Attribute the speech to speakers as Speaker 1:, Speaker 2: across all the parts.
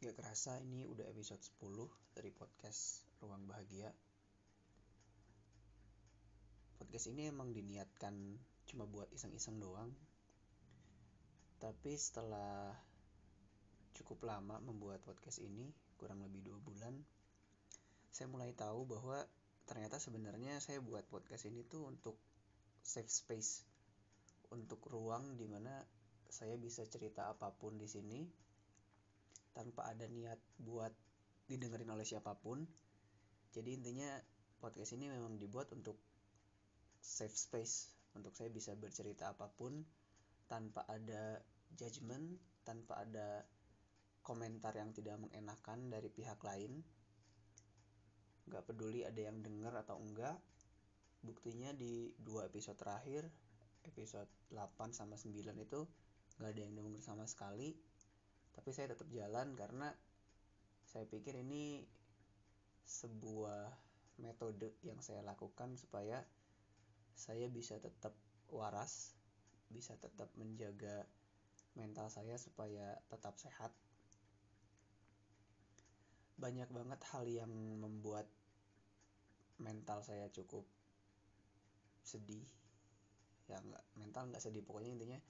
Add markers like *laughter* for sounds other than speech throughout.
Speaker 1: Gak kerasa ini udah episode 10 dari podcast Ruang Bahagia. Podcast ini emang diniatkan cuma buat iseng-iseng doang. Tapi setelah cukup lama membuat podcast ini Kurang lebih dua bulan Saya mulai tahu bahwa ternyata sebenarnya saya buat podcast ini tuh untuk safe space Untuk ruang di mana saya bisa cerita apa pun di sini tanpa ada niat buat didengerin oleh siapa pun. Jadi intinya podcast ini memang dibuat untuk safe space, untuk saya bisa bercerita apa pun tanpa ada judgement, tanpa ada komentar yang tidak mengenakan dari pihak lain. Gak peduli ada yang denger atau enggak. Buktinya di dua episode terakhir, episode 8 sama 9 itu gak ada yang denger sama sekali tapi saya tetap jalan karena saya pikir ini sebuah metode yang saya lakukan supaya saya bisa tetap waras, bisa tetap menjaga mental saya supaya tetap sehat. Banyak banget hal yang membuat mental saya cukup sedih. Ya enggak, mental nggak sedih pokoknya intinya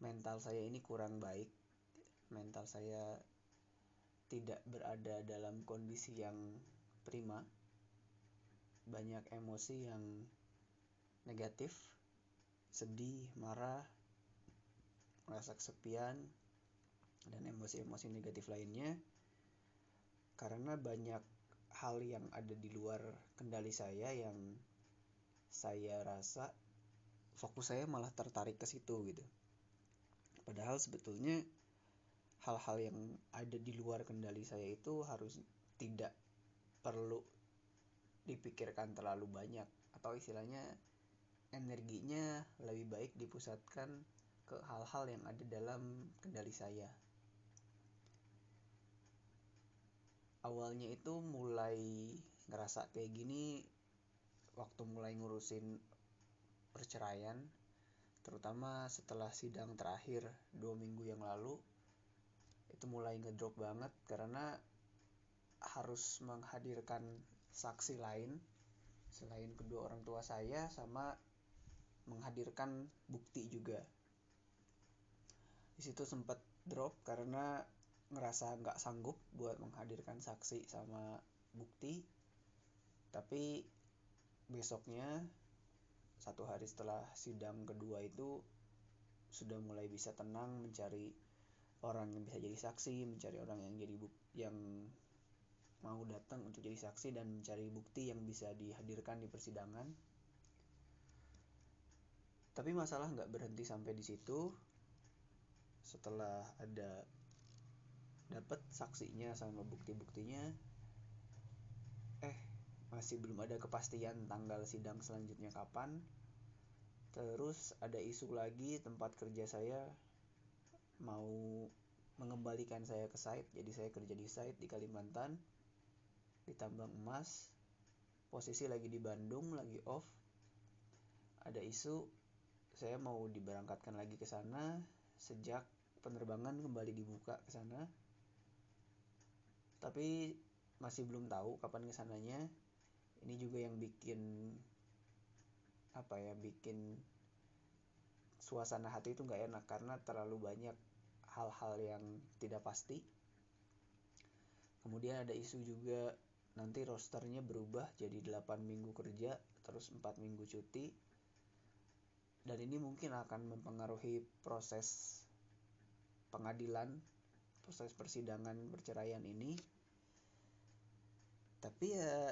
Speaker 1: mental saya ini kurang baik mental saya tidak berada dalam kondisi yang prima. Banyak emosi yang negatif sedih marah merasa kesepian dan emosi-emosi negatif lainnya. Karena banyak hal yang ada di luar kendali saya yang saya rasa fokus saya malah tertarik ke situ gitu. Padahal sebetulnya hal-hal yang ada di luar kendali saya itu harus tidak perlu dipikirkan terlalu banyak atau istilahnya energinya lebih baik dipusatkan ke hal-hal yang ada dalam kendali saya. Awalnya itu mulai ngerasa kayak gini waktu mulai ngurusin perceraian terutama setelah sidang terakhir dua minggu yang lalu itu mulai ngedrop banget karena harus menghadirkan saksi lain selain kedua orang tua saya sama menghadirkan bukti juga. Di situ sempat drop karena ngerasa nggak sanggup buat menghadirkan saksi sama bukti. Tapi besoknya satu hari setelah sidang kedua itu sudah mulai bisa tenang mencari orang yang bisa jadi saksi mencari orang yang jadi buk yang mau datang untuk jadi saksi dan mencari bukti yang bisa dihadirkan di persidangan. Tapi masalah nggak berhenti sampai di situ. Setelah ada dapat saksinya sama bukti-buktinya eh masih belum ada kepastian tanggal sidang selanjutnya kapan. Terus ada isu lagi tempat kerja saya mau mengembalikan saya ke site jadi saya kerja di site di Kalimantan di tambang emas posisi lagi di Bandung lagi off ada isu saya mau diberangkatkan lagi ke sana sejak penerbangan kembali dibuka ke sana tapi masih belum tahu kapan ke sananya ini juga yang bikin apa ya bikin suasana hati itu nggak enak karena terlalu banyak hal-hal yang tidak pasti. Kemudian ada isu juga nanti rosternya berubah jadi 8 minggu kerja terus 4 minggu cuti. Dan ini mungkin akan mempengaruhi proses pengadilan, proses persidangan perceraian ini. Tapi ya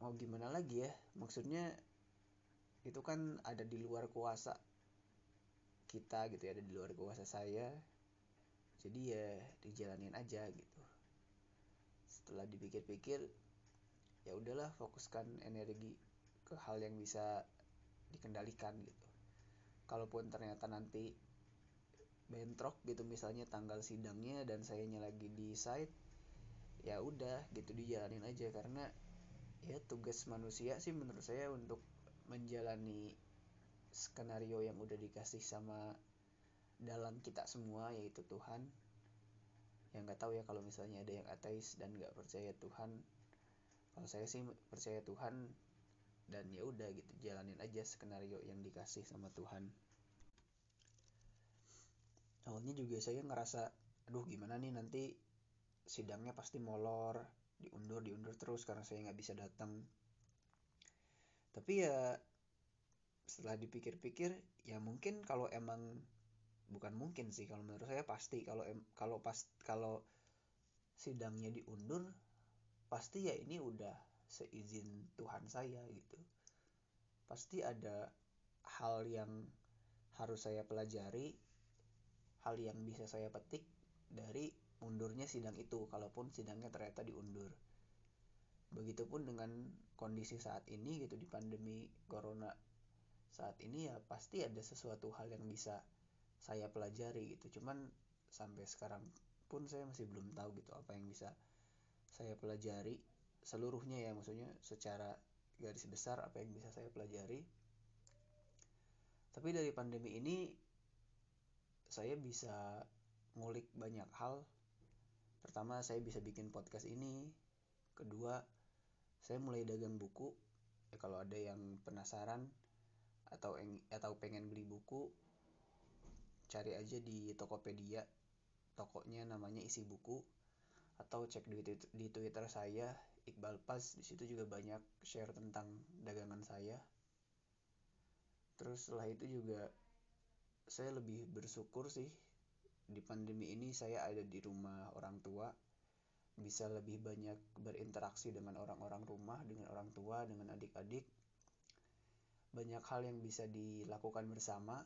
Speaker 1: mau gimana lagi ya? Maksudnya itu kan ada di luar kuasa kita gitu ya, ada di luar kuasa saya. Jadi ya dijalanin aja gitu. Setelah dipikir-pikir ya udahlah fokuskan energi ke hal yang bisa dikendalikan gitu. Kalaupun ternyata nanti bentrok gitu misalnya tanggal sidangnya dan sayanya lagi di site ya udah gitu dijalanin aja. Karena ya tugas manusia sih menurut saya untuk menjalani skenario yang udah dikasih sama dalam kita semua yaitu Tuhan. Yang nggak tahu ya kalau misalnya ada yang ateis dan nggak percaya Tuhan. Kalau saya sih percaya Tuhan dan ya udah gitu jalanin aja skenario yang dikasih sama Tuhan. Awalnya juga saya ngerasa aduh gimana nih nanti sidangnya pasti molor diundur diundur terus karena saya nggak bisa datang. Tapi ya setelah dipikir-pikir ya mungkin kalau emang bukan mungkin sih kalau menurut saya pasti. Kalau em, kalau pas kalau sidangnya diundur pasti ya ini udah seizin Tuhan saya gitu. Pasti ada hal yang harus saya pelajari hal yang bisa saya petik dari mundurnya sidang itu kalaupun sidangnya ternyata diundur. Begitupun dengan kondisi saat ini gitu di pandemi corona saat ini ya pasti ada sesuatu hal yang bisa saya pelajari gitu. Cuman sampai sekarang pun saya masih belum tahu gitu apa yang bisa saya pelajari seluruhnya ya. Maksudnya secara garis besar apa yang bisa saya pelajari. Tapi dari pandemi ini saya bisa ngulik banyak hal. Pertama saya bisa bikin podcast ini. Kedua saya mulai dagang buku. Ya kalau ada yang penasaran atau atau pengen beli buku cari aja di Tokopedia. Tokonya namanya isi buku. Atau cek di, di Twitter saya Iqbal Pas. Di situ juga banyak share tentang dagangan saya. Terus setelah itu juga saya lebih bersyukur sih di pandemi ini saya ada di rumah orang tua. Bisa lebih banyak berinteraksi dengan orang-orang rumah dengan orang tua dengan adik-adik banyak hal yang bisa dilakukan bersama.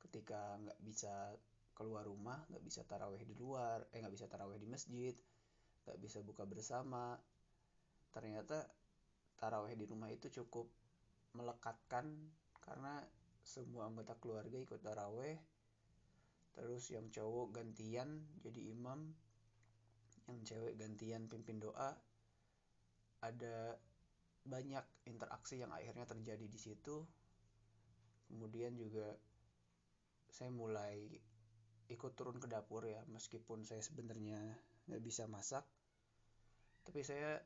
Speaker 1: Ketika nggak bisa keluar rumah nggak bisa taraweh di luar eh nggak bisa taraweh di masjid nggak bisa buka bersama ternyata taraweh di rumah itu cukup melekatkan karena semua anggota keluarga ikut taraweh. Terus yang cowok gantian jadi imam yang cewek gantian pimpin doa. Ada banyak interaksi yang akhirnya terjadi di situ. Kemudian juga saya mulai ikut turun ke dapur ya meskipun saya sebenarnya nggak bisa masak. Tapi saya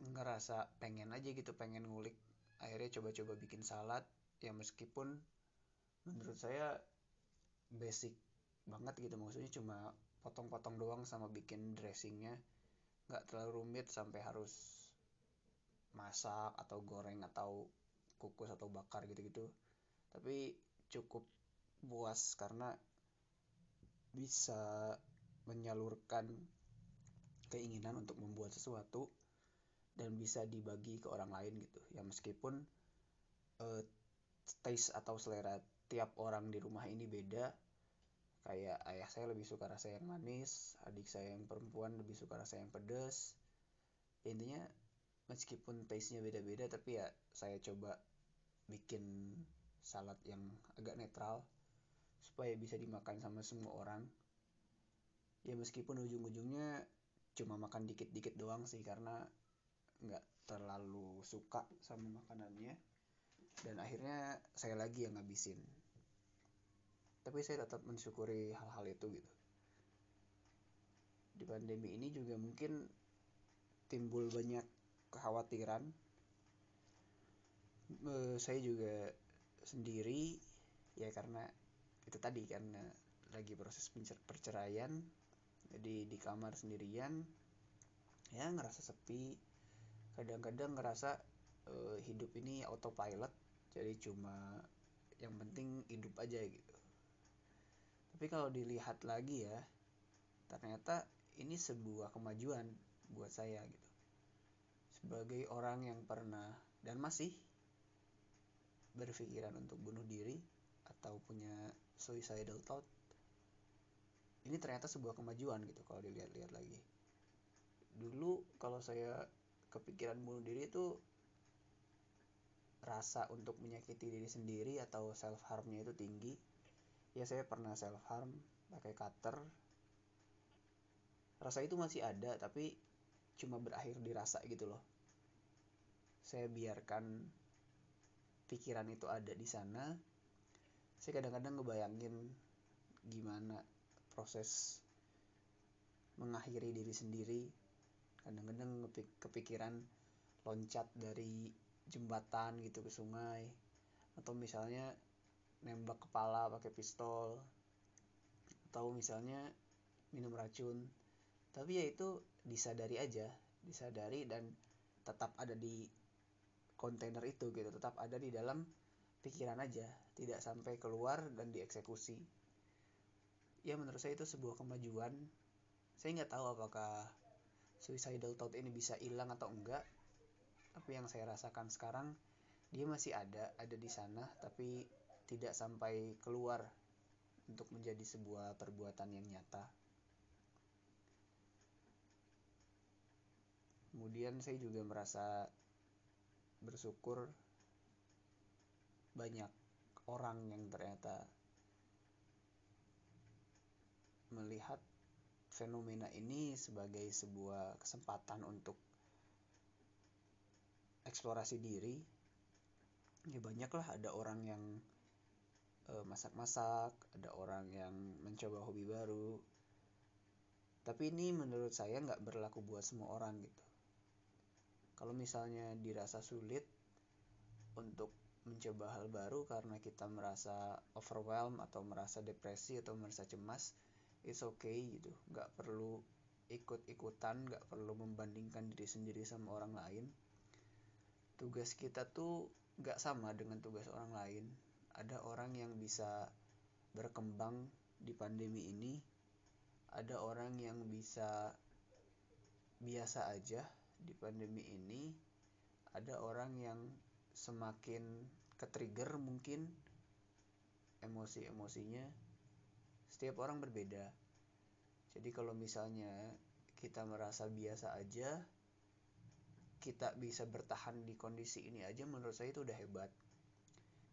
Speaker 1: ngerasa pengen aja gitu pengen ngulik. Akhirnya coba-coba bikin salad. Ya meskipun menurut saya basic banget gitu maksudnya cuma potong-potong doang sama bikin dressingnya. Nggak terlalu rumit sampai harus masak atau goreng atau kukus atau bakar gitu-gitu. Tapi cukup puas karena bisa menyalurkan keinginan untuk membuat sesuatu dan bisa dibagi ke orang lain gitu. Ya meskipun uh, taste atau selera tiap orang di rumah ini beda. Kayak ayah saya lebih suka rasa yang manis adik saya yang perempuan lebih suka rasa yang pedas intinya meskipun taste-nya beda-beda tapi ya saya coba bikin salad yang agak netral supaya bisa dimakan sama semua orang. Ya meskipun ujung-ujungnya cuma makan dikit-dikit doang sih karena nggak terlalu suka sama makanannya. Dan akhirnya saya lagi yang ngabisin. Tapi saya tetap mensyukuri hal-hal itu gitu. Di pandemi ini juga mungkin timbul banyak kekhawatiran. Saya juga sendiri ya karena itu tadi karena lagi proses perceraian jadi di kamar sendirian ya ngerasa sepi. Kadang-kadang ngerasa e, hidup ini autopilot jadi cuma yang penting hidup aja gitu. Tapi kalau dilihat lagi ya ternyata ini sebuah kemajuan buat saya gitu sebagai orang yang pernah dan masih berpikiran untuk bunuh diri atau punya suicidal thought ini ternyata sebuah kemajuan gitu kalau dilihat-lihat lagi. Dulu kalau saya kepikiran bunuh diri itu rasa untuk menyakiti diri sendiri atau self harmnya itu tinggi. Ya saya pernah self harm pakai cutter. Rasa itu masih ada tapi cuma berakhir dirasa gitu loh. Saya biarkan pikiran itu ada di sana. Saya kadang-kadang ngebayangin gimana proses mengakhiri diri sendiri. Kadang-kadang kepikiran loncat dari jembatan gitu ke sungai. Atau misalnya nembak kepala pakai pistol. Atau misalnya minum racun. Tapi ya itu disadari aja disadari dan tetap ada di kontainer itu gitu tetap ada di dalam pikiran aja tidak sampai keluar dan dieksekusi. Ya menurut saya itu sebuah kemajuan. Saya nggak tahu apakah suicidal thought ini bisa hilang atau enggak tapi yang saya rasakan sekarang dia masih ada ada di sana tapi tidak sampai keluar untuk menjadi sebuah perbuatan yang nyata kemudian saya juga merasa bersyukur banyak orang yang ternyata melihat fenomena ini sebagai sebuah kesempatan untuk eksplorasi diri. Ya banyaklah ada orang yang uh, masak-masak ada orang yang mencoba hobi baru. Tapi ini menurut saya nggak berlaku buat semua orang gitu kalau misalnya dirasa sulit untuk mencoba hal baru karena kita merasa overwhelmed atau merasa depresi atau merasa cemas it's okay gitu. Nggak perlu ikut-ikutan nggak perlu membandingkan diri sendiri sama orang lain. Tugas kita tuh nggak sama dengan tugas orang lain. Ada orang yang bisa berkembang di pandemi ini ada orang yang bisa biasa aja di pandemi ini ada orang yang semakin ke-trigger mungkin emosi-emosinya. Setiap orang berbeda. Jadi kalau misalnya kita merasa biasa aja kita bisa bertahan di kondisi ini aja menurut saya itu udah hebat.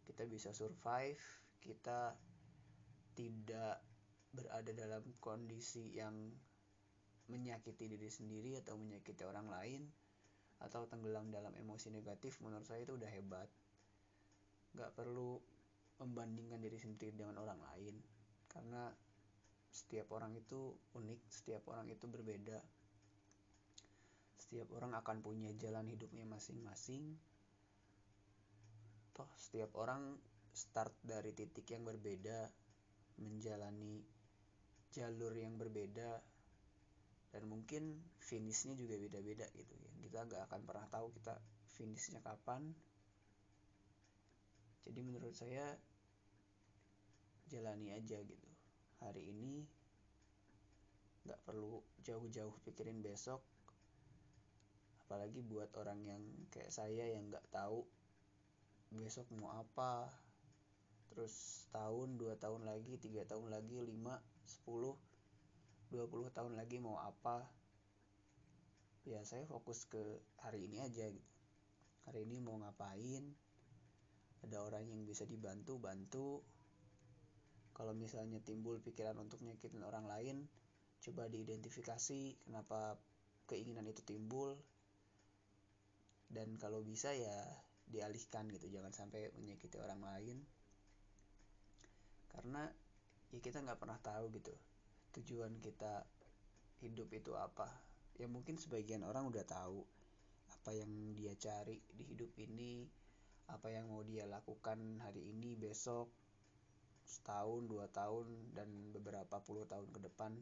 Speaker 1: Kita bisa survive kita tidak berada dalam kondisi yang menyakiti diri sendiri atau menyakiti orang lain atau tenggelam dalam emosi negatif menurut saya itu udah hebat. Nggak perlu membandingkan diri sendiri dengan orang lain karena setiap orang itu unik setiap orang itu berbeda. Setiap orang akan punya jalan hidupnya masing-masing. Toh setiap orang start dari titik yang berbeda menjalani jalur yang berbeda dan mungkin finishnya juga beda-beda gitu ya. Kita nggak akan pernah tahu kita finishnya kapan. Jadi menurut saya jalani aja gitu. Hari ini nggak perlu jauh-jauh pikirin besok. Apalagi buat orang yang kayak saya yang nggak tahu besok mau apa. Terus tahun dua tahun lagi tiga tahun lagi lima sepuluh dua puluh tahun lagi mau apa ya saya fokus ke hari ini aja gitu. Hari ini mau ngapain ada orang yang bisa dibantu bantu. Kalau misalnya timbul pikiran untuk nyakitin orang lain coba diidentifikasi kenapa keinginan itu timbul. Dan kalau bisa ya dialihkan gitu jangan sampai menyakiti orang lain. Karena ya kita nggak pernah tahu gitu tujuan kita hidup itu apa? Ya mungkin sebagian orang udah tahu apa yang dia cari di hidup ini apa yang mau dia lakukan hari ini besok setahun dua tahun dan beberapa puluh tahun ke depan.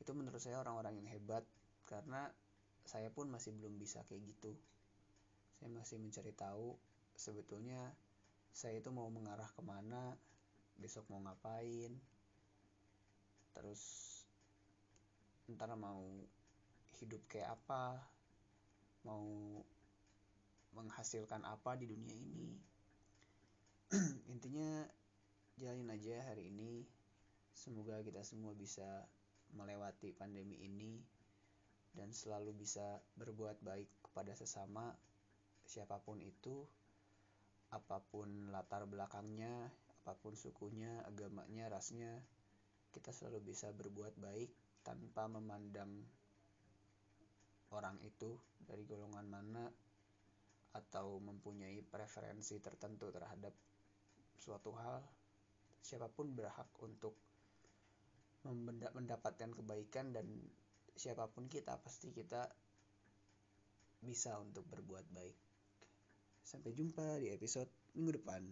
Speaker 1: Itu menurut saya orang-orang yang hebat karena saya pun masih belum bisa kayak gitu. Saya masih mencari tahu sebetulnya saya itu mau mengarah ke mana besok mau ngapain terus ntar mau hidup kayak apa mau menghasilkan apa di dunia ini. *clears throat* Intinya jalin aja hari ini. Semoga kita semua bisa melewati pandemi ini dan selalu bisa berbuat baik kepada sesama siapa pun itu apa pun latar belakangnya apa pun sukunya agamanya rasnya kita selalu bisa berbuat baik tanpa memandang orang itu dari golongan mana atau mempunyai preferensi tertentu terhadap suatu hal siapa pun berhak untuk mendapatkan kebaikan dan siapa pun kita pasti kita bisa untuk berbuat baik. Sampai jumpa di episode minggu depan.